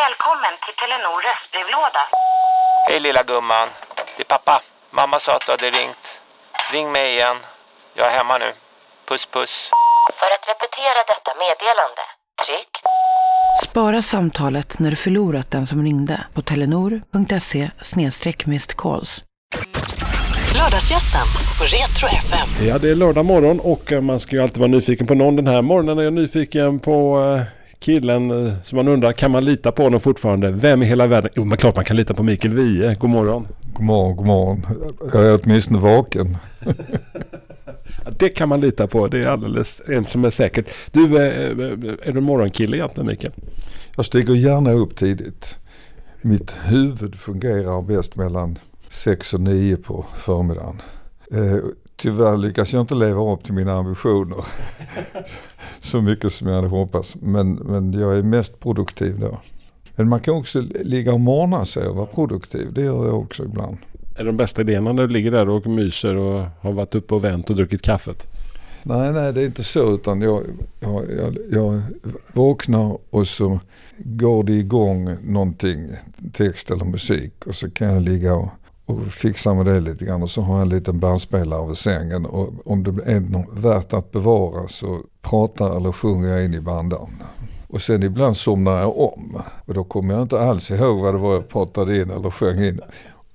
Välkommen till Telenor röstbrevlåda. Hej lilla gumman. Det är pappa. Mamma sa att du hade ringt. Ring mig igen. Jag är hemma nu. Puss puss. För att repetera detta meddelande, tryck Spara samtalet när du förlorat den som ringde på telenor.se calls. Lördagsgästen på Retro FM. Ja, det är lördag morgon och eh, man ska ju alltid vara nyfiken på någon. Den här morgonen är jag nyfiken på eh, killen eh, som man undrar, kan man lita på honom fortfarande? Vem i hela världen? Jo, men klart man kan lita på Mikael Wiehe. God morgon. God morgon, god morgon. Jag är åtminstone vaken. Det kan man lita på. Det är alldeles en som är säkert. Du, eh, är du en morgonkille egentligen Mikael? Jag stiger gärna upp tidigt. Mitt huvud fungerar bäst mellan 6 och 9 på förmiddagen. Tyvärr lyckas jag inte leva upp till mina ambitioner så mycket som jag hade hoppats. Men, men jag är mest produktiv då. Men man kan också ligga och morgna och vara produktiv. Det gör jag också ibland. Är de bästa idéerna när du ligger där och myser och har varit uppe och vänt och druckit kaffet? Nej, nej det är inte så utan jag, jag, jag, jag vaknar och så går det igång någonting, text eller musik och så kan jag ligga och, och fixa med det lite grann och så har jag en liten bandspelare vid sängen och om det är något värt att bevara så pratar eller sjunger jag in i bandan. Och sen ibland somnar jag om och då kommer jag inte alls ihåg vad det var jag pratade in eller sjöng in.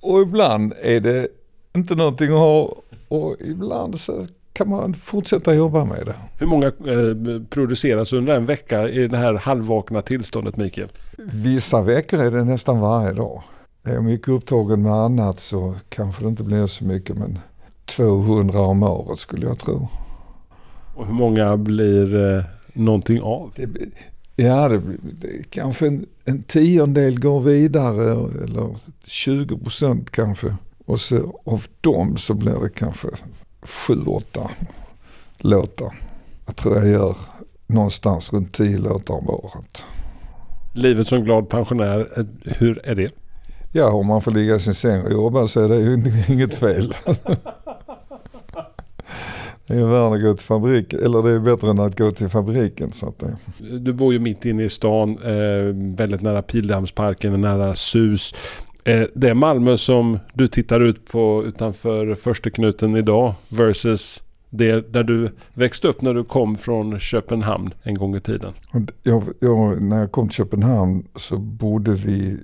Och ibland är det inte någonting att ha och ibland så kan man fortsätta jobba med det. Hur många eh, produceras under en vecka i det här halvvakna tillståndet Mikael? Vissa veckor är det nästan varje dag. Är jag mycket upptagen med annat så kanske det inte blir så mycket men 200 om året skulle jag tro. Och hur många blir eh, någonting av? Det, ja, det, det, kanske en, en tiondel går vidare eller 20 procent kanske. Och så av dem så blir det kanske sju, åtta låtar. Jag tror jag gör någonstans runt tio låtar om året. Livet som glad pensionär, eh, hur är det? Ja, om man får ligga i sin säng och jobba så är det ju inget fel. Det är värre att gå till fabrik, eller det är bättre än att gå till fabriken. Så att det... Du bor ju mitt inne i stan, eh, väldigt nära Pildammsparken, nära SUS. Eh, det är Malmö som du tittar ut på utanför första knuten idag versus det där du växte upp när du kom från Köpenhamn en gång i tiden. Jag, jag, när jag kom till Köpenhamn så bodde vi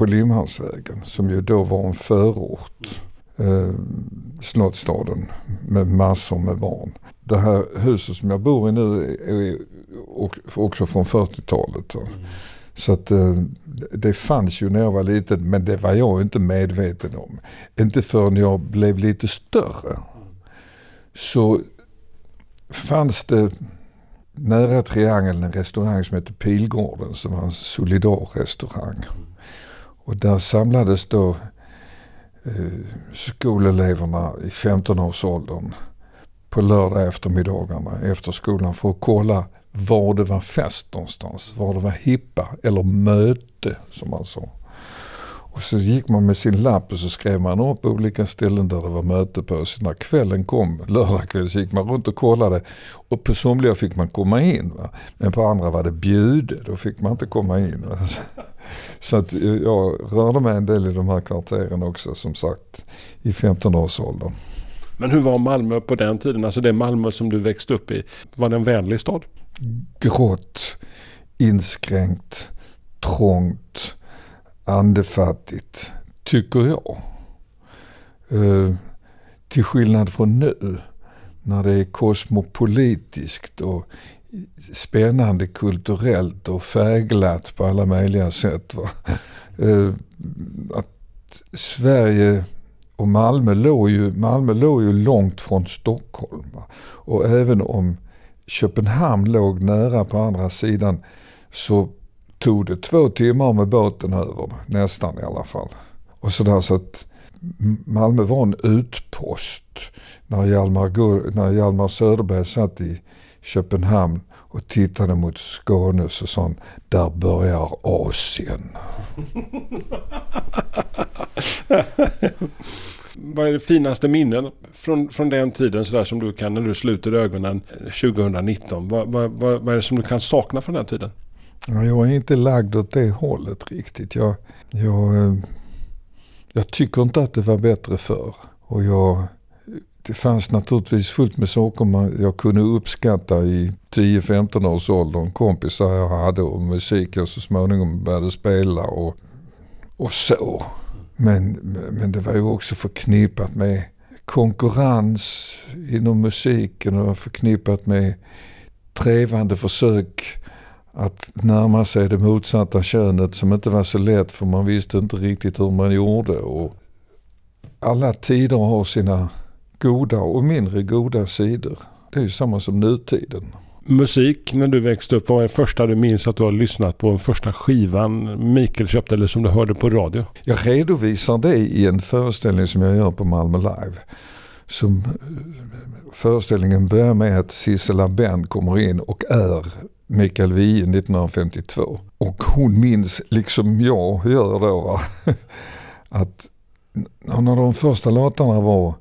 på Limhamnsvägen som ju då var en förort. Eh, Slottsstaden med massor med barn. Det här huset som jag bor i nu är också från 40-talet. Mm. Så att eh, det fanns ju när jag var liten men det var jag inte medveten om. Inte förrän jag blev lite större. Så fanns det nära triangeln en restaurang som hette Pilgården som var en solidarrestaurang. Och där samlades då eh, skoleleverna i 15-årsåldern på lördag eftermiddagarna efter skolan för att kolla var det var fest någonstans. Var det var hippa eller möte som man sa. Och så gick man med sin lapp och så skrev man upp olika ställen där det var möte på. Så när kvällen kom, lördag kväll, så gick man runt och kollade. Och på somliga fick man komma in. Va? Men på andra var det bjudet, då fick man inte komma in. Va? Så att jag rörde mig en del i de här kvarteren också som sagt i 15-årsåldern. Men hur var Malmö på den tiden? Alltså det Malmö som du växte upp i. Var det en vänlig stad? Grått, inskränkt, trångt, andefattigt, tycker jag. Uh, till skillnad från nu när det är kosmopolitiskt och spännande kulturellt och färgglatt på alla möjliga sätt. Va? Eh, att Sverige och Malmö låg ju, Malmö låg ju långt från Stockholm. Va? Och även om Köpenhamn låg nära på andra sidan så tog det två timmar med båten över, nästan i alla fall. Och sådär så att Malmö var en utpost när Hjalmar, när Hjalmar Söderberg satt i Köpenhamn och tittade mot Skåne så sa han, där börjar Asien. Vad är det finaste minnen från, från den tiden så där som du kan när du sluter ögonen 2019? Vad, vad, vad, vad är det som du kan sakna från den tiden? Ja, jag är inte lagd åt det hållet riktigt. Jag, jag, eh, jag tycker inte att det var bättre förr. Och jag, det fanns naturligtvis fullt med saker jag kunde uppskatta i 10-15 års ålder. Kompisar jag hade och musik jag så småningom började spela och, och så. Men, men det var ju också förknippat med konkurrens inom musiken och förknippat med trevande försök att närma sig det motsatta könet som inte var så lätt för man visste inte riktigt hur man gjorde. Och alla tider har sina goda och mindre goda sidor. Det är ju samma som nutiden. Musik när du växte upp, vad var det första du minns att du har lyssnat på? Den första skivan Mikael köpte eller som du hörde på radio? Jag redovisar det i en föreställning som jag gör på Malmö Live. Som föreställningen börjar med att Sissela Bend kommer in och är Mikael Wiehe 1952. Och hon minns, liksom jag gör då, att när de första låtarna var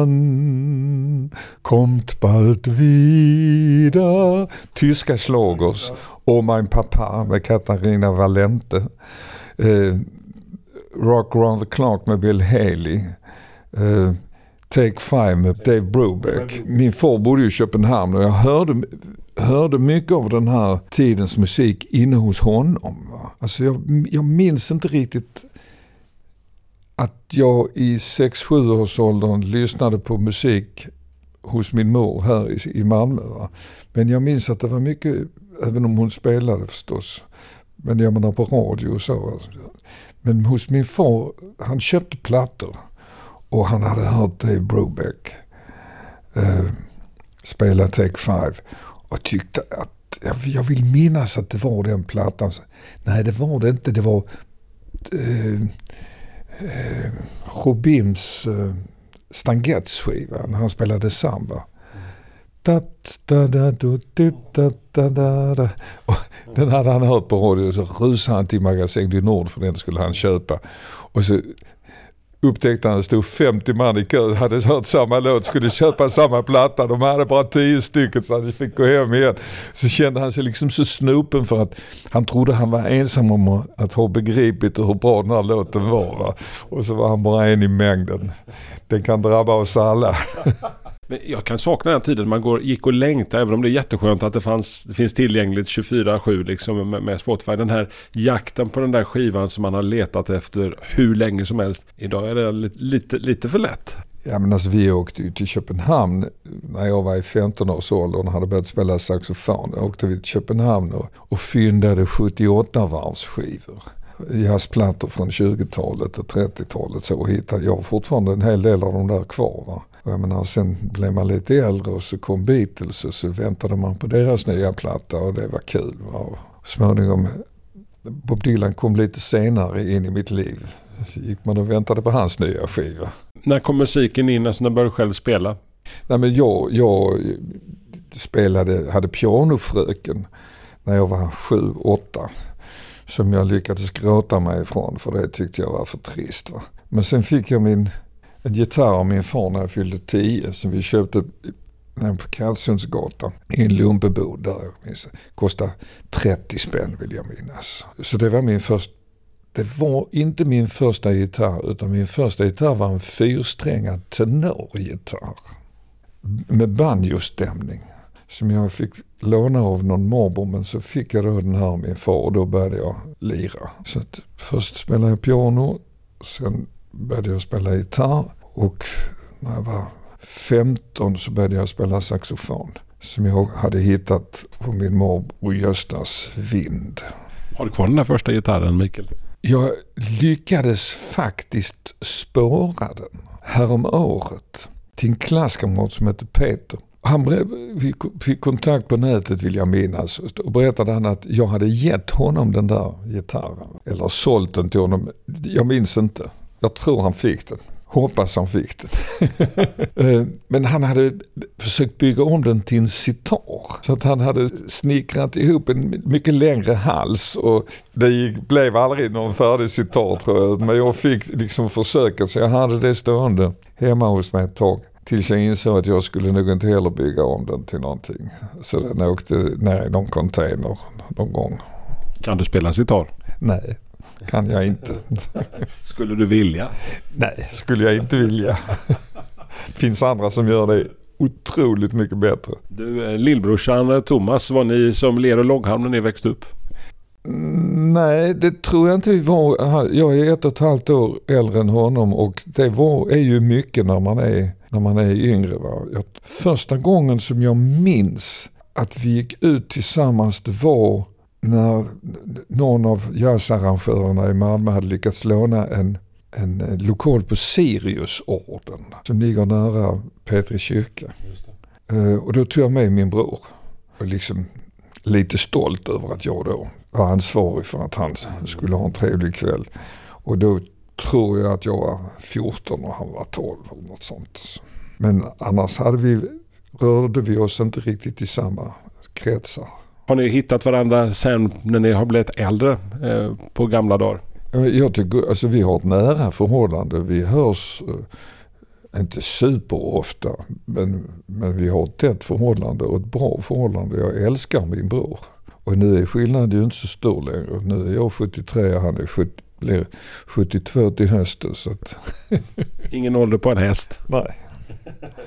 Seemann kommt bald wieder. Tyska slagers. Och Mein Papa med Katarina Valente. Eh, Rock around the clock med Bill Haley. Eh, Take Five med Dave Brubeck. Min far bodde i Köpenhamn och jag hörde, hörde mycket av den här tidens musik inne hos honom. Alltså jag, jag minns inte riktigt att jag i 6-7 års åldern lyssnade på musik hos min mor här i, Malmö. Va? Men jag minns att det var mycket, även om hon spelade förstås, men jag menar på radio och så. Men hos min far, han köpte plattor och han hade hört Dave Brubeck eh, spela Take Five och tyckte att, jag, jag vill minnas att det var den plattan. Nej det var det inte, det var eh, eh, Robims eh, stangettskiva när han spelade samba. den hade han hört på radio och så rusade han till Magasin du Nord för den skulle han köpa. Och så upptäckte han att det stod 50 man i kö, hade hört samma låt, skulle köpa samma platta. De hade bara 10 stycken så han fick gå hem igen. Så kände han sig liksom så snopen för att han trodde han var ensam om att ha begripit hur bra den här låten var. Va? Och så var han bara en i mängden. Den kan drabba oss alla. Men jag kan sakna den tiden man går, gick och längtade, även om det är jätteskönt att det, fanns, det finns tillgängligt 24-7 liksom med, med, Spotify. Den här jakten på den där skivan som man har letat efter hur länge som helst. Idag är det lite, lite, lite för lätt. Ja men alltså vi åkte ju till Köpenhamn när jag var i 15-årsåldern och hade börjat spela saxofon. Då åkte vi till Köpenhamn och, och fyndade 78 varvsskivor jazzplattor från 20-talet och 30-talet så hittade jag fortfarande en hel del av dem där kvar. Va? Och jag menar, sen blev man lite äldre och så kom Beatles och så väntade man på deras nya platta och det var kul. Och småningom, Bob Dylan kom lite senare in i mitt liv. Så gick man och väntade på hans nya skiva. När kom musiken in? Alltså när började du själv spela? Nej, men jag, jag spelade, hade pianofröken när jag var sju, åtta. Som jag lyckades gråta mig ifrån för det tyckte jag var för trist. Va? Men sen fick jag min en gitarr av min far när jag fyllde tio som vi köpte på Kallsundsgatan i en lumpebod där. Kostade 30 spänn vill jag minnas. Så det var min första det var inte min första gitarr utan min första gitarr var en fyrsträngad tenorgitarr. Med banjostämning. Som jag fick låna av någon morbror men så fick jag då den här av min far och då började jag lira. Så att först spelade jag piano, sen började jag spela gitarr och när jag var 15 så började jag spela saxofon. Som jag hade hittat på min morbror Göstas vind. Har du kvar den där första gitarren Mikael? Jag lyckades faktiskt spåra den härom året till en klasskamrat som hette Peter. Han fick kontakt på nätet vill jag minnas och berättade han att jag hade gett honom den där gitarren. Eller sålt den till honom. Jag minns inte. Jag tror han fick den. Hoppas han fick den. Eh, men han hade försökt bygga om den till en sitar. Så att han hade snickrat ihop en mycket längre hals och det blev aldrig någon färdig sitar tror jag. Men jag fick liksom försöka så jag hade det stående hemma hos mig ett tag. Tills jag insåg att jag skulle nog inte heller bygga om den till någonting. Så den åkte ner i någon container någon gång. Kan du spela sitar? Nej, kan jag inte. Skulle du vilja? Nej, skulle jag inte vilja. finns andra som gör det otroligt mycket bättre. Du, eh, lillbrorsan eh, Thomas, var ni som ler och långhalm när ni växte upp? Mm, Nej, det tror jag inte vi var. Jag är ett och ett halvt år äldre än honom och det var, är ju mycket när man är, när man är yngre. Va? Första gången som jag minns att vi gick ut tillsammans det var när någon av jazzarrangörerna i Malmö hade lyckats låna en, en lokal på Siriusorden som ligger nära Petri kyrka. Eh, Och då tog jag med min bror. Och liksom lite stolt över att jag då var ansvarig för att han skulle ha en trevlig kväll. Och då tror jag att jag var 14 och han var 12 eller något sånt. Men annars hade vi, rörde vi oss inte riktigt i samma kretsar. Har ni hittat varandra sen när ni har blivit äldre eh, på gamla dagar? Jag tycker, alltså vi har ett nära förhållande. Vi hörs eh, inte superofta men, men vi har ett tätt förhållande och ett bra förhållande. Jag älskar min bror. Och nu är skillnaden ju inte så stor längre. Nu är jag 73 och han är 70, blir 72 till hösten. Så att, Ingen ålder på en häst. nej.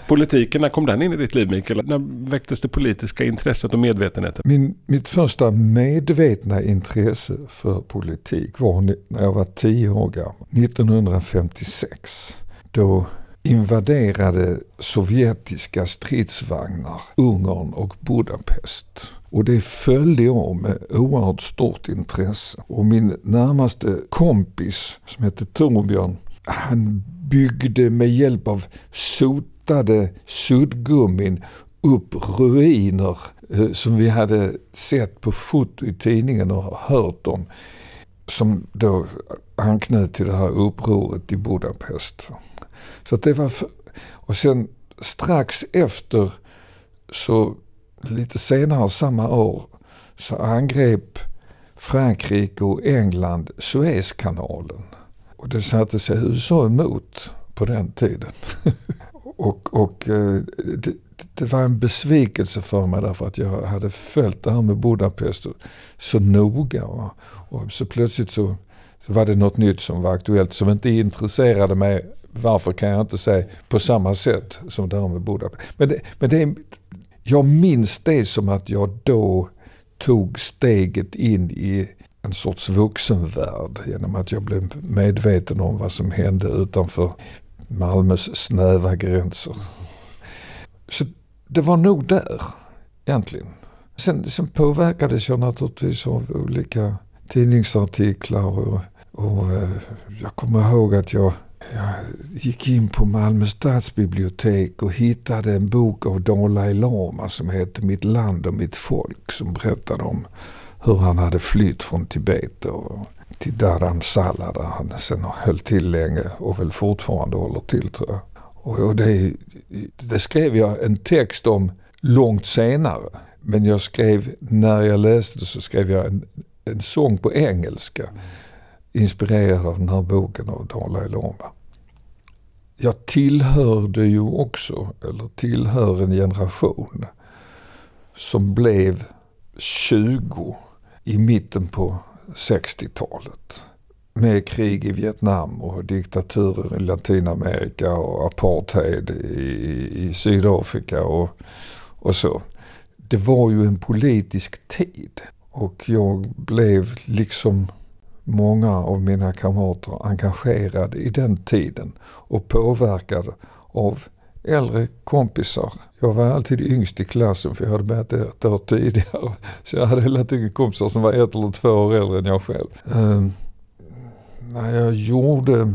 Politiken, när kom den in i ditt liv Mikael? När väcktes det politiska intresset och medvetenheten? Min, mitt första medvetna intresse för politik var när jag var tio år gammal. 1956. Då invaderade sovjetiska stridsvagnar Ungern och Budapest. Och det följde jag med oerhört stort intresse. Och min närmaste kompis som hette Torbjörn, han byggde med hjälp av sotade suddgummin upp ruiner eh, som vi hade sett på foto i tidningen och hört om. Som då anknöt till det här upproret i Budapest. Så att det var för, och sen strax efter så lite senare samma år så angrep Frankrike och England Suezkanalen. Och det satte sig USA emot på den tiden. och och eh, det, det var en besvikelse för mig därför att jag hade följt det här med Budapest så noga. Och så plötsligt så, så var det något nytt som var aktuellt som inte intresserade mig. Varför kan jag inte säga på samma sätt som det här med Budapest. Men, det, men det, jag minns det som att jag då tog steget in i en sorts vuxenvärld genom att jag blev medveten om vad som hände utanför Malmös snäva gränser. Så det var nog där egentligen. Sen, sen påverkades jag naturligtvis av olika tidningsartiklar och, och eh, jag kommer ihåg att jag, jag gick in på Malmö stadsbibliotek och hittade en bok av Dalai Lama som hette Mitt land och mitt folk som berättade om hur han hade flytt från Tibet och till Dharamsala där han sen höll till länge och väl fortfarande håller till tror jag. Och, det, det skrev jag en text om långt senare. Men jag skrev, när jag läste det så skrev jag en, en sång på engelska. Inspirerad av den här boken av Dalai Lama. Jag tillhörde ju också, eller tillhör en generation som blev 20 i mitten på 60-talet. Med krig i Vietnam och diktaturer i Latinamerika och apartheid i, i Sydafrika och, och så. Det var ju en politisk tid och jag blev liksom många av mina kamrater engagerad i den tiden och påverkad av äldre kompisar. Jag var alltid yngst i klassen för jag hade börjat ett år tidigare. Så jag hade hela tiden kompisar som var ett eller två år äldre än jag själv. Ehm, när jag gjorde,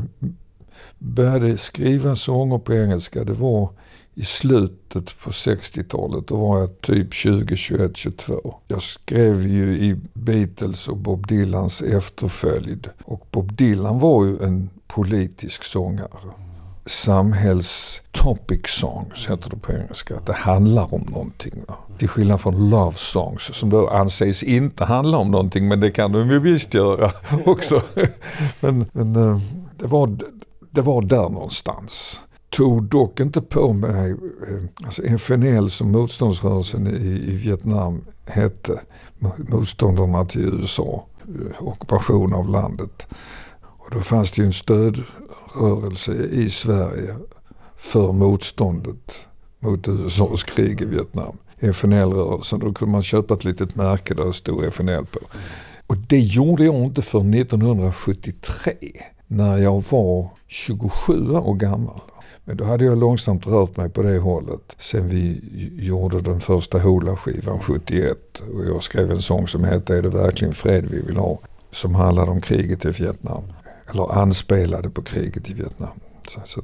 började skriva sånger på engelska, det var i slutet på 60-talet. Då var jag typ 20, 21, 22. Jag skrev ju i Beatles och Bob Dylans efterföljd. Och Bob Dylan var ju en politisk sångare. Samhälls topic songs heter det på engelska. Att det handlar om någonting. Va? Till skillnad från love songs som då anses inte handla om någonting. Men det kan de ju visst göra också. men men eh, det, var, det var där någonstans. tog dock inte på mig, eh, alltså FNL som motståndsrörelsen i, i Vietnam hette, motståndarna till USA, eh, ockupation av landet. Och då fanns det ju en stöd rörelse i Sverige för motståndet mot USAs krig i Vietnam. FNL-rörelsen. Då kunde man köpa ett litet märke där det stod FNL på. Och det gjorde jag inte för 1973 när jag var 27 år gammal. Men då hade jag långsamt rört mig på det hållet sen vi gjorde den första Hoola-skivan 71. Och jag skrev en sång som hette Är det verkligen fred vi vill ha? Som handlade om kriget i Vietnam. Eller anspelade på kriget i Vietnam. Så, så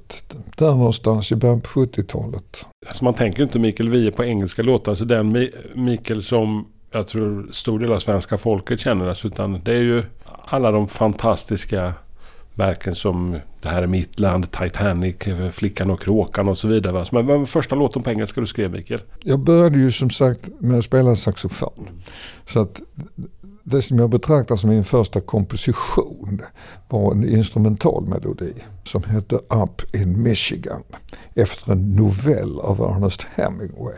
där någonstans i början på 70-talet. Alltså man tänker inte Mikael Wiehe på engelska låtar. Så den Mikael som jag tror stor del av svenska folket känner. Alltså, utan det är ju alla de fantastiska verken som Det här är mitt land, Titanic, Flickan och kråkan och så vidare. Men vad var första låten på engelska du skrev Mikael? Jag började ju som sagt med att spela saxofon. Så att det som jag betraktar som min första komposition var en instrumental melodi som hette Up in Michigan efter en novell av Ernest Hemingway.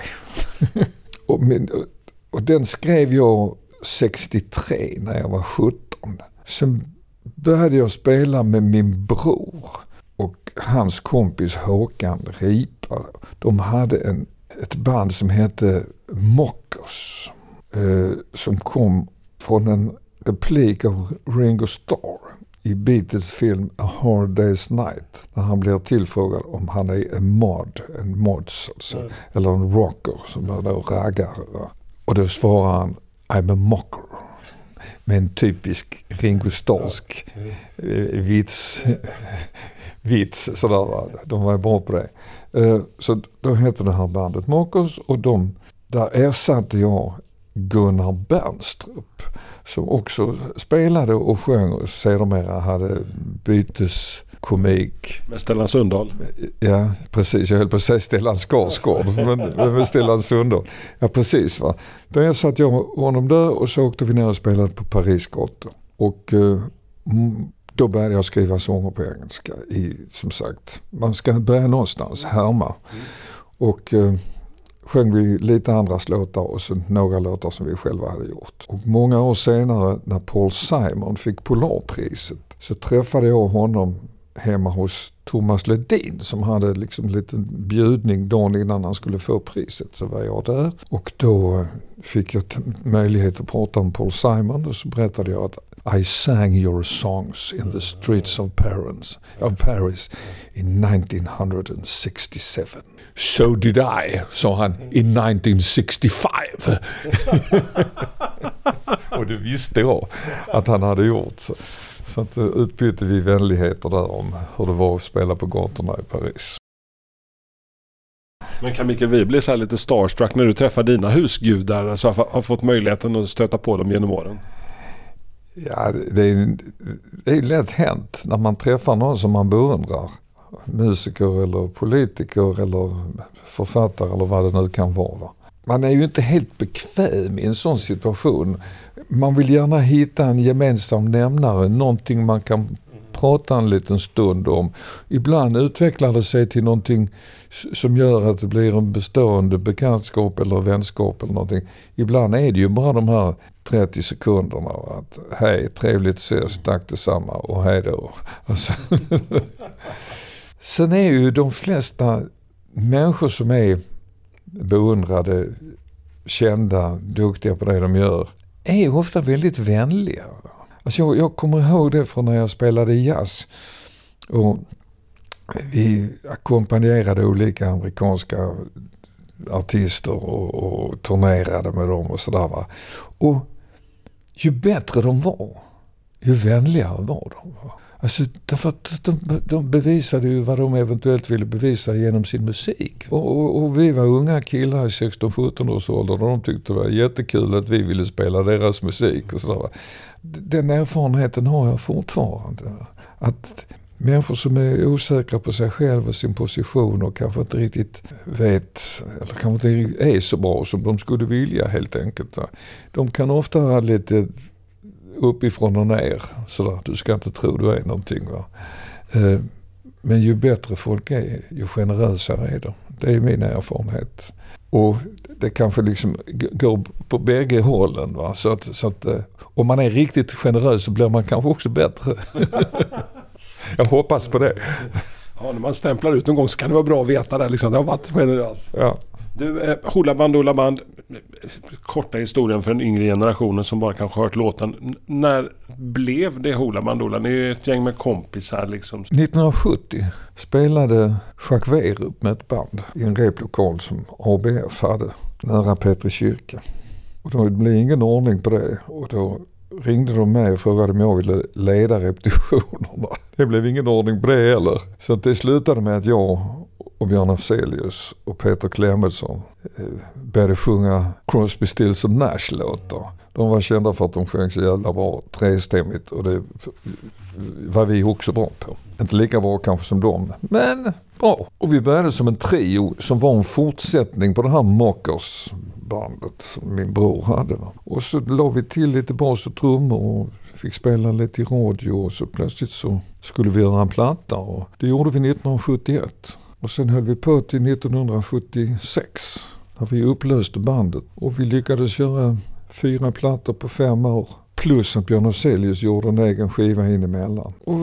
och, min, och den skrev jag 63 när jag var 17. Sen började jag spela med min bror och hans kompis Håkan Ripa. De hade en, ett band som hette Mockers eh, som kom från en replik av Ringo Starr i Beatles film A Hard Day's Night. När han blir tillfrågad om han är en mod, en mods alltså, mm. eller en rocker som är då raggare. Och då svarar han I'm a mocker. Med en typisk Ringo Starrsk eh, vits. vits sådär va. De var bra på det. Eh, så då hette det här bandet Mockers och de, där ersatte jag Gunnar Bernstrup som också spelade och sjöng och sedermera hade byteskomik. Med Stellan Sundahl? Ja precis, jag höll på att säga Stellan Skarsgård men, med Stellan Sundahl. Ja precis va. Då ersatte jag honom där och så åkte vi ner och spelade på Paris gator. Och eh, då började jag skriva sånger på engelska. I, som sagt, man ska börja någonstans, härma. Och eh, sjöng vi lite andras låtar och så några låtar som vi själva hade gjort. Och många år senare när Paul Simon fick Polarpriset så träffade jag honom hemma hos Thomas Ledin som hade liksom en liten bjudning dagen innan han skulle få priset. Så var jag där och då fick jag möjlighet att prata om Paul Simon och så berättade jag att i sang your songs in the streets of Paris, of Paris in 1967. So did I, sa han, in 1965. och det visste jag att han hade gjort. Så, så att, eh, utbytte vi vänligheter där om hur det var att spela på gatorna i Paris. Men kan Mikael Wiehe bli så här lite starstruck när du träffar dina husgudar? Alltså har fått möjligheten att stöta på dem genom åren? Ja, det är, det är lätt hänt när man träffar någon som man beundrar. Musiker eller politiker eller författare eller vad det nu kan vara. Man är ju inte helt bekväm i en sån situation. Man vill gärna hitta en gemensam nämnare, någonting man kan prata en liten stund om. Ibland utvecklar det sig till någonting som gör att det blir en bestående bekantskap eller vänskap eller någonting. Ibland är det ju bara de här 30 sekunderna. Att hej, trevligt ses, tack detsamma och hej då. Alltså. Sen är ju de flesta människor som är beundrade, kända, duktiga på det de gör, är ofta väldigt vänliga. Alltså jag, jag kommer ihåg det från när jag spelade jazz. Och vi ackompanjerade olika amerikanska artister och, och turnerade med dem och sådär. Och ju bättre de var, ju vänligare var de. Alltså, därför att de, de bevisade ju vad de eventuellt ville bevisa genom sin musik. Och, och, och vi var unga killar i 16-17 års ålder och de tyckte det var jättekul att vi ville spela deras musik. Och sådär. Den erfarenheten har jag fortfarande. Att människor som är osäkra på sig själva och sin position och kanske inte riktigt vet, eller kanske inte är så bra som de skulle vilja helt enkelt. De kan ofta ha lite uppifrån och ner. Sådär. Du ska inte tro du är någonting. Va? Eh, men ju bättre folk är, ju generösare är de. Det är min erfarenhet. Och det kanske liksom går på bägge hållen. Va? Så att, så att eh, om man är riktigt generös så blir man kanske också bättre. Jag hoppas på det. Ja, när man stämplar ut någon gång så kan det vara bra att veta det. Liksom. Det har varit generös. Ja. Du, eh, Hoola Band Hoola Band. Korta historien för den yngre generationen som bara kanske hört låten. N- när blev det Hoola Band Hoola? Ni är ju ett gäng med kompisar liksom. 1970 spelade Jacques Werup med ett band i en replokal som ABF hade nära Petri kyrka. Och då blev ingen ordning på det och då ringde de mig och frågade om jag ville leda repetitionerna. Det blev ingen ordning på det heller. Så det slutade med att jag och Björn Afzelius och Peter Clemensson eh, började sjunga Crosby, Stills och Nash-låtar. De var kända för att de sjöng så jävla bra trestämmigt och det var vi också bra på. Inte lika bra kanske som dem, men bra. Och vi började som en trio som var en fortsättning på det här Mockers bandet som min bror hade. Och så la vi till lite bas och trummor och fick spela lite i radio och så plötsligt så skulle vi göra en platta och det gjorde vi 1971. Och sen höll vi på till 1976 när vi upplöste bandet och vi lyckades göra fyra plattor på fem år. Plus att Björn Afzelius gjorde en egen skiva in emellan. Och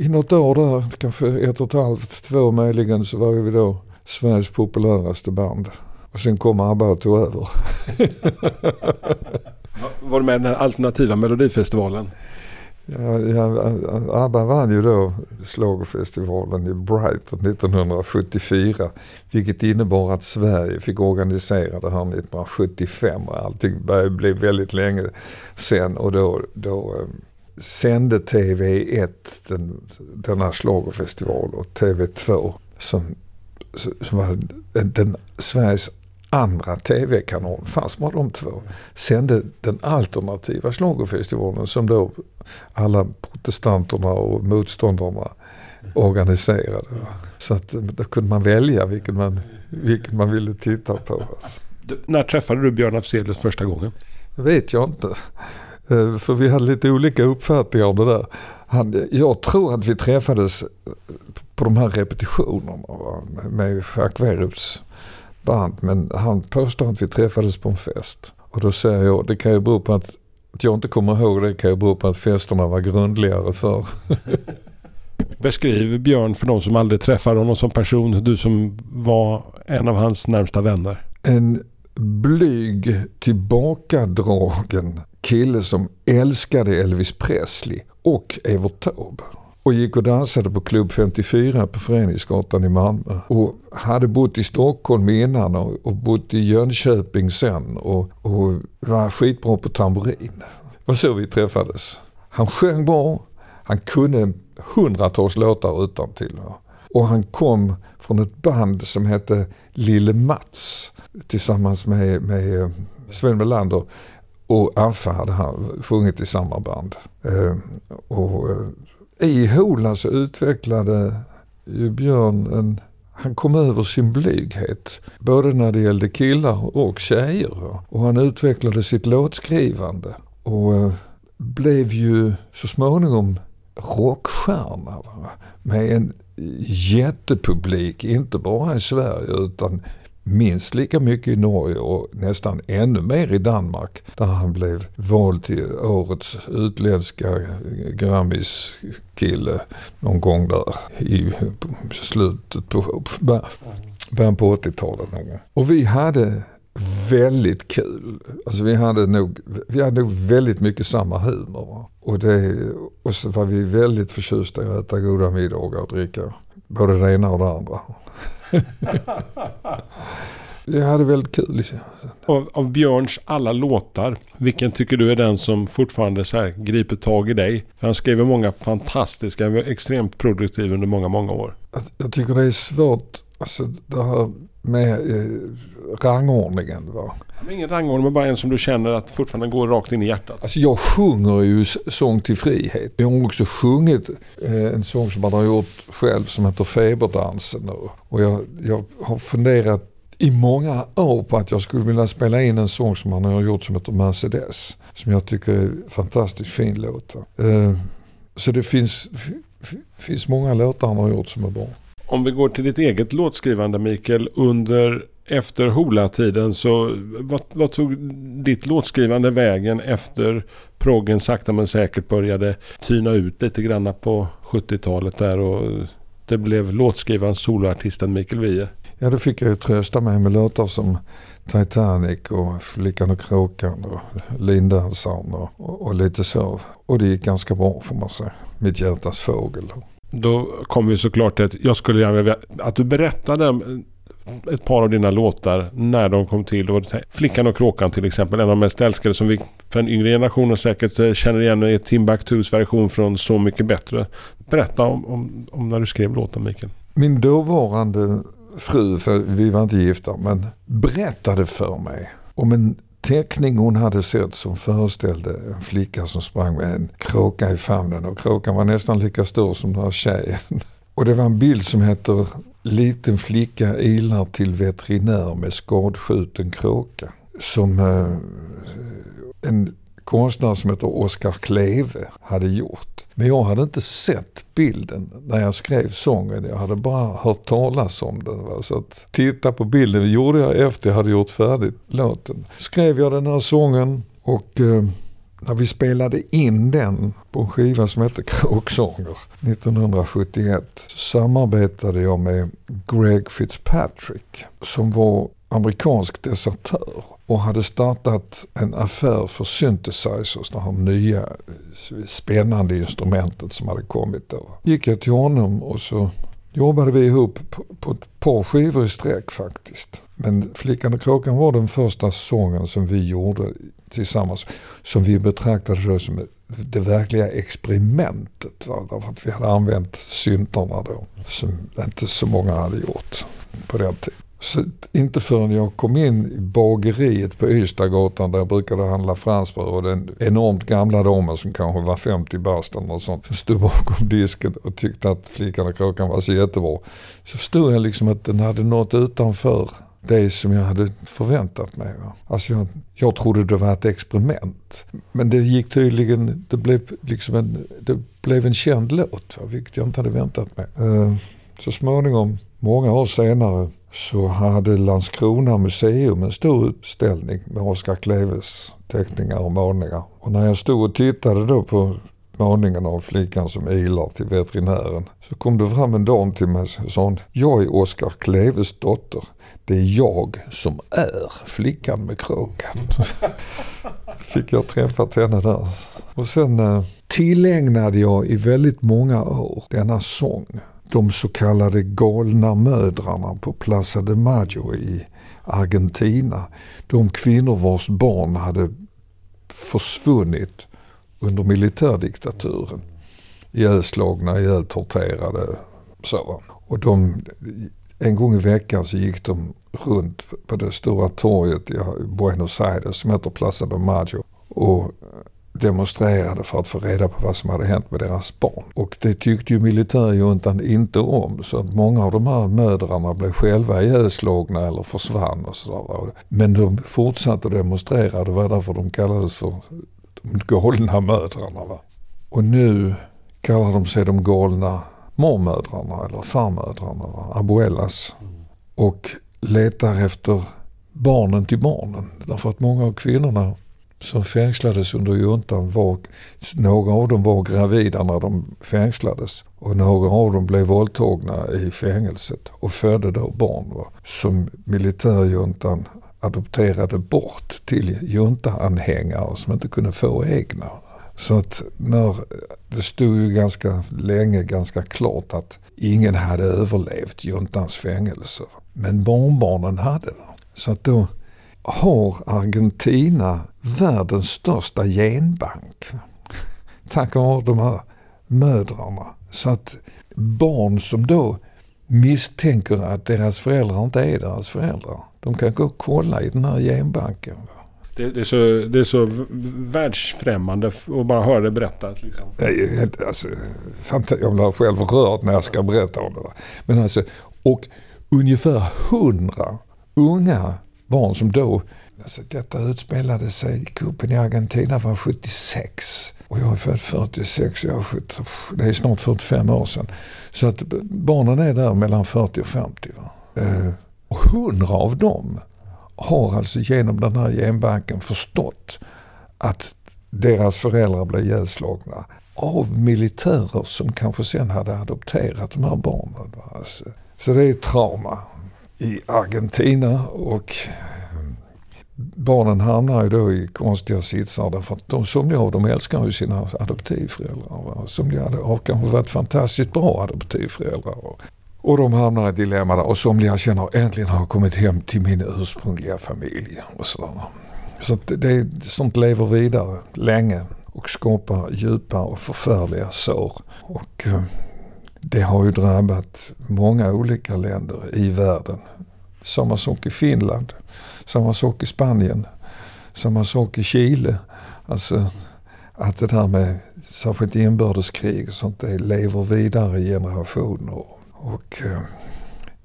i något år där, kanske ett och ett halvt, två möjligen, så var vi då Sveriges populäraste band. Och sen kom ABBA och tog över. Var du med i den här alternativa melodifestivalen? Ja, ja, ABBA vann ju då Schlagerfestivalen i Brighton 1974. Vilket innebar att Sverige fick organisera det här 1975 och allting började bli väldigt länge sen. Och då, då eh, sände TV1 den, den här Schlagerfestival och TV2 som, som var den, den Sveriges andra tv-kanal, fast bara de två, sände den alternativa schlagerfestivalen som då alla protestanterna och motståndarna organiserade. Så att eh, då kunde man välja vilken man, vilken man ville titta på. Alltså. Du, när träffade du Björn Afzelius första gången? Det vet jag inte. Eh, För vi hade lite olika uppfattningar om det där. Han, jag tror att vi träffades på de här repetitionerna va? med Jacques Werups band. Men han påstår att vi träffades på en fest. Och då säger jag, det kan ju bero på att, att jag inte kommer ihåg det kan ju bero på att festerna var grundligare för. Beskriv Björn för de som aldrig träffar honom som person. Du som var en av hans närmsta vänner. En blyg, tillbakadragen kille som älskade Elvis Presley och Evert Taube. Och gick och dansade på Klubb 54 på Föreningsgatan i Malmö. Och hade bott i Stockholm innan och, och bott i Jönköping sen och, och var skitbra på tamburin. Det var så vi träffades. Han sjöng bra, han kunde hundratals låtar utantill. Och han kom från ett band som hette Lille Mats tillsammans med, med eh, Sven Melander och Affe hade han sjungit i samma band. Eh, och eh, i Hola så utvecklade ju Björn en han kom över sin blyghet, både när det gällde killar och tjejer. Och han utvecklade sitt låtskrivande och eh, blev ju så småningom rockstjärna. Va? Med en jättepublik, inte bara i Sverige utan minst lika mycket i Norge och nästan ännu mer i Danmark. Där han blev vald till årets utländska Grammis-kille någon gång där i slutet på, början på 80-talet. Och vi hade väldigt kul. Alltså vi hade nog, vi hade nog väldigt mycket samma humor. Och, det, och så var vi väldigt förtjusta i att äta goda middagar och dricka både det ena och det andra. Jag hade väldigt kul. Av, av Björns alla låtar, vilken tycker du är den som fortfarande så här griper tag i dig? För han skrev ju många fantastiska, han var extremt produktiv under många, många år. Jag, jag tycker det är svårt, alltså det här med eh, rangordningen. Va? Ingen rangordning, men bara en som du känner att fortfarande går rakt in i hjärtat. Alltså jag sjunger ju sång till frihet. Jag har också sjungit eh, en sång som man har gjort själv som heter Feberdansen. Och, jag, jag har funderat i många år på att jag skulle vilja spela in en sång som han har gjort som heter Mercedes. Som jag tycker är en fantastiskt fin låt. Eh, så det finns, finns många låtar han har gjort som är bra. Om vi går till ditt eget låtskrivande Mikael. Under efter Hola-tiden så vad, vad, tog ditt låtskrivande vägen efter proggen sakta men säkert började tyna ut lite grann på 70-talet där och det blev låtskrivaren soloartisten Mikael Wiehe? Ja, då fick jag ju trösta mig med låtar som Titanic och Flickan och kråkan och Lindansaren och, och, och, lite så. Och det gick ganska bra får man säga. Mitt hjärtas fågel. Då kommer vi såklart till att jag skulle gärna vilja att du berättade eh, ett par av dina låtar när de kom till. Flickan och kråkan till exempel. En av de mest älskade som vi för den yngre generationen säkert eh, känner igen är Timbuktus version från Så mycket bättre. Berätta om, om, om när du skrev låten Mikael. Min dåvarande fru, för vi var inte gifta, men berättade för mig om en teckning hon hade sett som föreställde en flicka som sprang med en kråka i famnen och kråkan var nästan lika stor som den här tjejen. Och det var en bild som heter Liten flicka ilar till veterinär med skadskjuten kråka. Som eh, en konstnär som heter Oskar Kleve hade gjort. Men jag hade inte sett bilden när jag skrev sången. Jag hade bara hört talas om den. Va? Så att titta på bilden det gjorde jag efter jag hade gjort färdigt låten. Skrev jag den här sången och eh, när vi spelade in den på en skiva som hette Kråksånger 1971 så samarbetade jag med Greg Fitzpatrick som var amerikansk desertör och hade startat en affär för synthesizers, det här nya eh, spännande instrumentet som hade kommit då. Gick jag till honom och så jobbade vi ihop på, på ett par skivor i sträck faktiskt. Men Flickan och kråkan var den första sången som vi gjorde tillsammans. Som vi betraktade då som det verkliga experimentet. Va? Därför att vi hade använt syntarna då. Som inte så många hade gjort på den tiden. Så inte förrän jag kom in i bageriet på Ystadgatan där jag brukade handla fransbröd och den enormt gamla damen som kanske var 50 bast eller något sånt som stod bakom disken och tyckte att Flickan och kråkan var så jättebra. Så förstod jag liksom att den hade nått utanför det som jag hade förväntat mig. Alltså jag, jag trodde det var ett experiment. Men det gick tydligen, det blev liksom en, det blev en känd låt, vilket jag inte hade väntat mig. Eh, så småningom, många år senare, så hade Landskrona museum en stor utställning med Oskar Kleves teckningar och målningar. Och när jag stod och tittade då på målningen av flickan som ilar till veterinären så kom det fram en dam till mig och sa jag är Oskar Kleves dotter. Det är jag som är flickan med kråkan. Fick jag träffat henne där. Och sen eh, tillägnade jag i väldigt många år denna sång de så kallade galna mödrarna på Plaza de Mayo i Argentina. De kvinnor vars barn hade försvunnit under militärdiktaturen. Ihjälslagna, ihjältorterade. Så. Och de, en gång i veckan så gick de runt på det stora torget i Buenos Aires som heter Plaza de Mayo. Och demonstrerade för att få reda på vad som hade hänt med deras barn. Och det tyckte ju militärjuntan inte om så att många av de här mödrarna blev själva ihjälslagna eller försvann och sådär. Men de fortsatte demonstrera, det var därför de kallades för de galna mödrarna. Va? Och nu kallar de sig de galna mormödrarna eller farmödrarna, va? abuelas. Och letar efter barnen till barnen. Därför att många av kvinnorna som fängslades under juntan var, några av dem var gravida när de fängslades och några av dem blev våldtagna i fängelset och födde då barn va, som militärjuntan adopterade bort till juntaanhängare som inte kunde få egna. Så att när, det stod ju ganska länge ganska klart att ingen hade överlevt juntans fängelser. Men barnbarnen hade det. Så att då har Argentina världens största genbank. Tack vare de här mödrarna. Så att barn som då misstänker att deras föräldrar inte är deras föräldrar. De kan gå och kolla i den här genbanken. Det, det, är så, det är så världsfrämmande att bara höra det berättat. Liksom. Alltså, jag blir själv rörd när jag ska berätta om det. Men alltså, och ungefär hundra unga barn som då, alltså detta utspelade sig, kuppen i Argentina var 76. Och jag är född 46, jag är 70, det är snart 45 år sedan. Så att barnen är där mellan 40 och 50. Va? Eh, och 100 av dem har alltså genom den här genbanken förstått att deras föräldrar blev ihjälslagna av militärer som kanske sen hade adopterat de här barnen. Alltså, så det är trauma i Argentina och ehm, barnen hamnar ju då i konstiga sitsar därför att de, somliga av dem älskar ju sina adoptivföräldrar. Somliga har kanske varit fantastiskt bra adoptivföräldrar. Och de hamnar i ett dilemma där och somliga känner att äntligen har jag kommit hem till min ursprungliga familj. Och så så att det, sånt lever vidare länge och skapar djupa och förfärliga sår. Och ehm, det har ju drabbat många olika länder i världen. Samma sak i Finland, samma sak i Spanien, samma sak i Chile. Alltså att det där med särskilt inbördeskrig och sånt det lever vidare i generationer. Och eh,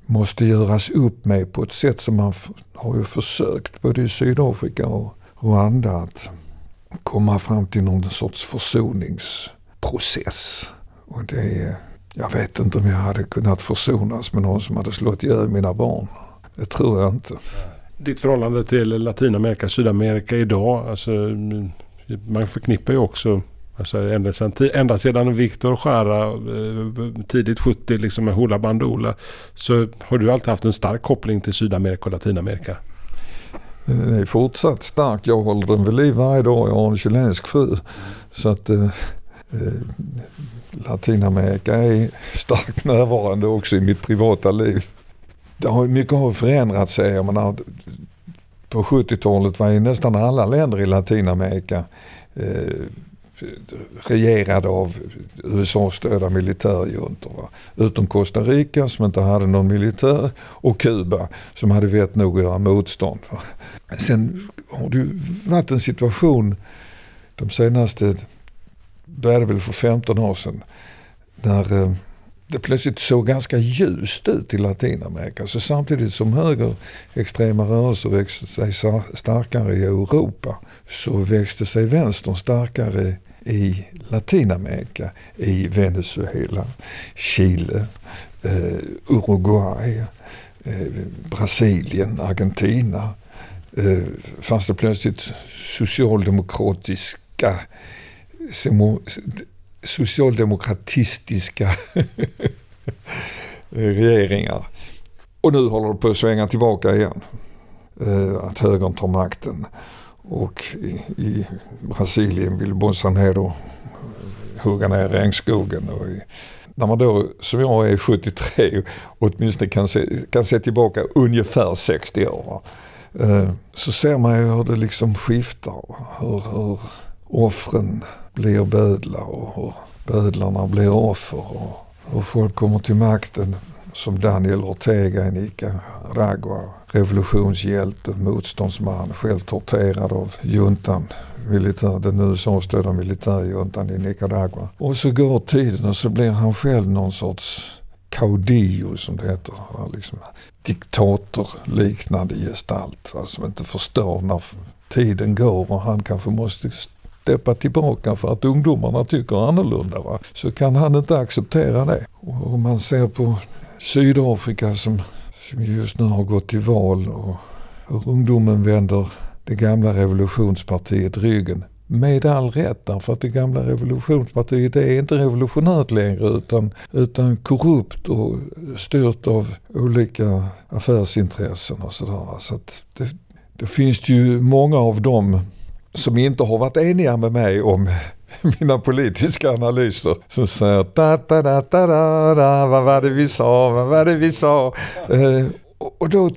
måste göras upp med på ett sätt som man har ju försökt både i Sydafrika och Rwanda att komma fram till någon sorts försoningsprocess. Och det, jag vet inte om jag hade kunnat försonas med någon som hade slått ihjäl mina barn. Det tror jag inte. Ditt förhållande till Latinamerika, Sydamerika idag. Alltså, man förknippar ju också Alltså ända, sedan, ända sedan Viktor Jara eh, tidigt 70 liksom med Hoola Bandoola så har du alltid haft en stark koppling till Sydamerika och Latinamerika. Den är fortsatt stark. Jag håller den vid liv varje dag. Jag har en chilensk fru. Så att eh, eh, Latinamerika är starkt närvarande också i mitt privata liv. Det har, mycket har förändrats. på 70-talet var ju nästan alla länder i Latinamerika eh, regerade av USA-stödda militärjuntor. Utom Costa Rica som inte hade någon militär och Kuba som hade vett nog att göra motstånd. Va? Sen har det varit en situation de senaste, började väl för 15 år sedan, när eh, det plötsligt såg ganska ljust ut i Latinamerika. Så samtidigt som högerextrema rörelser växte sig starkare i Europa så växte sig vänstern starkare i Latinamerika, i Venezuela, Chile, eh, Uruguay, eh, Brasilien, Argentina. Eh, fanns det plötsligt socialdemokratiska socialdemokratistiska regeringar. Och nu håller det på att svänga tillbaka igen. Eh, att högern tar makten. Och i, i Brasilien vill Bolsonaro hugga ner regnskogen. Och i, när man då, som jag är 73, åtminstone kan se, kan se tillbaka ungefär 60 år. Eh, så ser man ju hur det liksom skiftar. Hur, hur offren blir bödlar och hur bödlarna blir offer. Och hur folk kommer till makten som Daniel Ortega i Nicaragua. Revolutionshjälte, motståndsman, själv torterad av juntan. Militär, den USA-stödda militärjuntan i Nicaragua. Och så går tiden och så blir han själv någon sorts caudillo som det heter. Liksom diktatorliknande gestalt. Alltså som inte förstår när tiden går och han kanske måste steppa tillbaka för att ungdomarna tycker annorlunda. Va? Så kan han inte acceptera det. Och om man ser på Sydafrika som, som just nu har gått till val och hur ungdomen vänder det gamla revolutionspartiet ryggen. Med all rätt därför att det gamla revolutionspartiet är inte revolutionärt längre utan, utan korrupt och styrt av olika affärsintressen och sådär. Så att det, det finns ju många av dem som inte har varit eniga med mig om mina politiska analyser som säger ta ta da, ta da, da, vad var det vi sa, vad var det vi sa. Eh, och då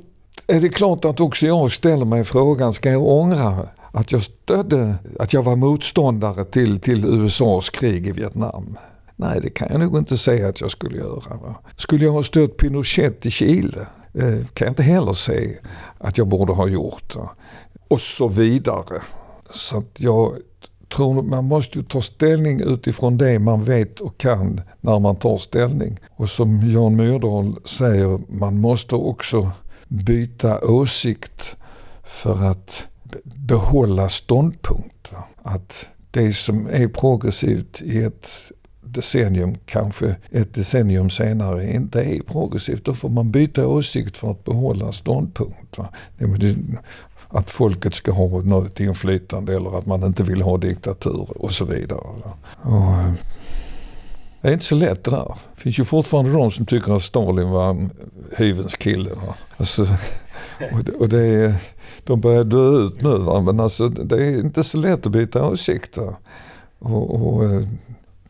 är det klart att också jag ställer mig frågan, ska jag ångra att jag stödde, att jag var motståndare till, till USAs krig i Vietnam? Nej, det kan jag nog inte säga att jag skulle göra. Va? Skulle jag ha stött Pinochet i Chile? Eh, kan jag inte heller säga att jag borde ha gjort. Va? Och så vidare. Så att jag tror man måste ta ställning utifrån det man vet och kan när man tar ställning. Och som Jan Myrdal säger, man måste också byta åsikt för att behålla ståndpunkt. Va? Att det som är progressivt i ett decennium, kanske ett decennium senare, inte är progressivt. Då får man byta åsikt för att behålla ståndpunkt. Att folket ska ha något inflytande eller att man inte vill ha diktatur och så vidare. Och, eh, det är inte så lätt det där. Det finns ju fortfarande de som tycker att Stalin var en hyvens kille. Alltså, och det, och det är, de börjar dö ut nu va? men alltså, det är inte så lätt att byta åsikt. Och, och eh,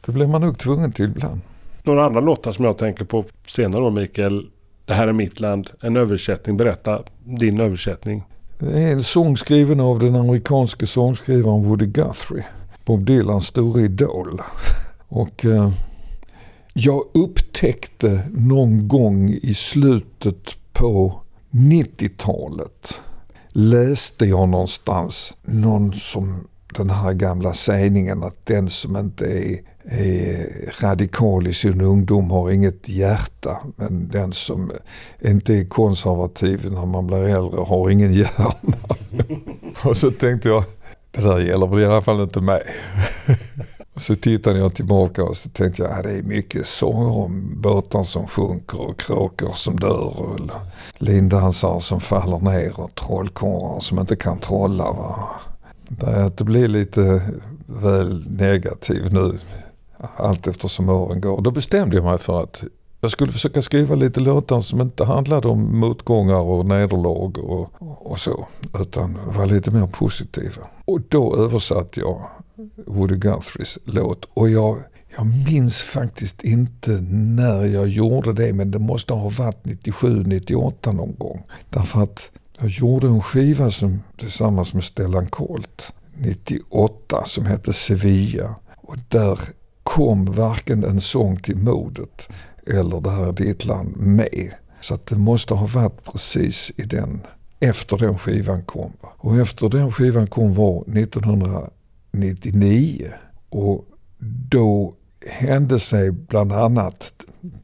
det blir man nog tvungen till ibland. Några andra låtar som jag tänker på senare då Mikael. Det här är mitt land. En översättning. Berätta din översättning. Det är en sång skriven av den amerikanske sångskrivaren Woody Guthrie. Bob Dylans stora idol. Och eh, jag upptäckte någon gång i slutet på 90-talet läste jag någonstans någon som den här gamla sägningen att den som inte är, är radikal i sin ungdom har inget hjärta. Men den som inte är konservativ när man blir äldre har ingen hjärna. Och så tänkte jag, det där gäller väl i alla fall inte mig. Och så tittade jag tillbaka och så tänkte jag, ja, det är mycket sånger om båtar som sjunker och kråkor som dör och lindansare som faller ner och trollkarlar som inte kan trolla. Va? Det blir lite väl negativ nu allt eftersom åren går. Då bestämde jag mig för att jag skulle försöka skriva lite låtar som inte handlade om motgångar och nederlag och, och så. Utan var lite mer positiva. Och då översatte jag Woody Guthries låt. Och jag, jag minns faktiskt inte när jag gjorde det men det måste ha varit 97-98 någon gång. Därför att jag gjorde en skiva som, tillsammans med Stellan Colt 98 som hette Sevilla. Och där kom varken en sång till modet eller Det här är ditt land med. Så att det måste ha varit precis i den, efter den skivan kom. Och efter den skivan kom var 1999. Och då hände sig bland annat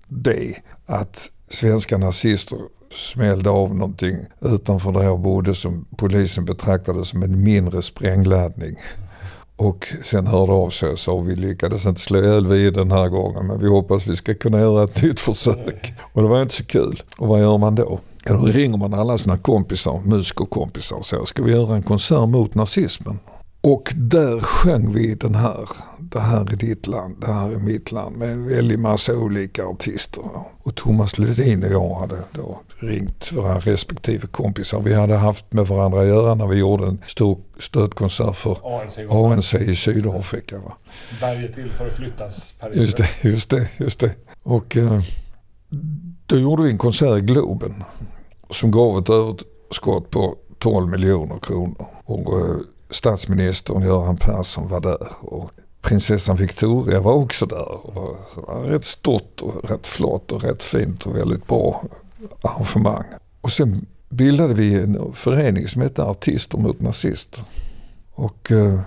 det att svenska nazister smällde av någonting utanför där jag bodde som polisen betraktade som en mindre sprängladdning. Och sen hörde av sig och sa vi lyckades inte slå ihjäl vid den här gången men vi hoppas vi ska kunna göra ett nytt försök. Och det var inte så kul. Och vad gör man då? Ja, då ringer man alla sina kompisar, musikerkompisar och säger ska vi göra en konsert mot nazismen? Och där sjöng vi den här, det här är ditt land, det här är mitt land med en väldig massa olika artister. Och Thomas Ledin och jag hade då ringt våra respektive kompisar. Vi hade haft med varandra att göra när vi gjorde en stor stödkonsert för ANC, ANC i Sydafrika. Va? Berget till för att flyttas. Just det, just det, just det. Och eh, då gjorde vi en konsert i Globen som gav ett överskott på 12 miljoner kronor. Och, eh, statsministern Göran Persson var där och prinsessan Victoria var också där. Och det var rätt stort och rätt flott och rätt fint och väldigt bra arrangemang. Och sen bildade vi en förening som hette Artister mot nazister. Och eh,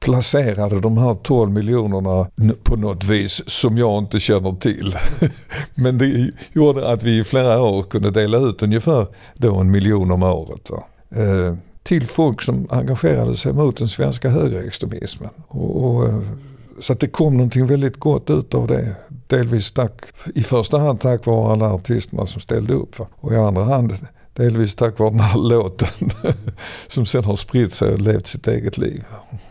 placerade de här 12 miljonerna på något vis som jag inte känner till. Men det gjorde att vi i flera år kunde dela ut ungefär då en miljon om året. Eh, till folk som engagerade sig mot den svenska högerextremismen. Och, och, eh, så att det kom någonting väldigt gott ut av det. Delvis tack, i första hand tack vare alla artisterna som ställde upp. Och i andra hand delvis tack vare den här låten som sen har spritt sig och levt sitt eget liv.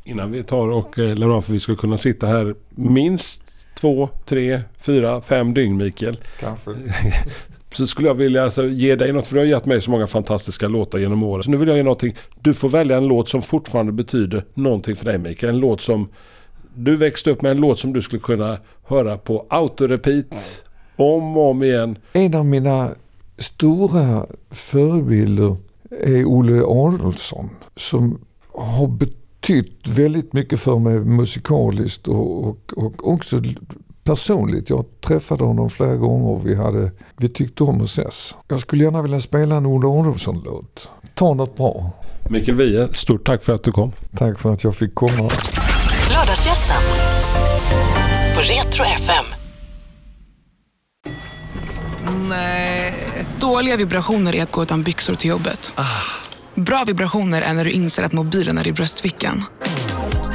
Innan vi tar och eh, lämnar av för vi ska kunna sitta här minst två, tre, fyra, fem dygn Mikael. Kanske. så skulle jag vilja alltså, ge dig något, för du har gett mig så många fantastiska låtar genom åren. Så nu vill jag ge någonting. Du får välja en låt som fortfarande betyder någonting för dig Mikael. En låt som du växte upp med, en låt som du skulle kunna höra på autorepeat om och om igen. En av mina stora förebilder är Olle Adolfsson som har betytt väldigt mycket för mig musikaliskt och, och, och också personligt. Jag träffade honom flera gånger och vi, hade, vi tyckte om att ses. Jag skulle gärna vilja spela en Olle Adolfsson-låt. Ta något bra. Mikael Wiehe, stort tack för att du kom. Tack för att jag fick komma. Lördagsgästen på Retro FM. Nej. Dåliga vibrationer är att gå utan byxor till jobbet. Bra vibrationer är när du inser att mobilen är i bröstfickan.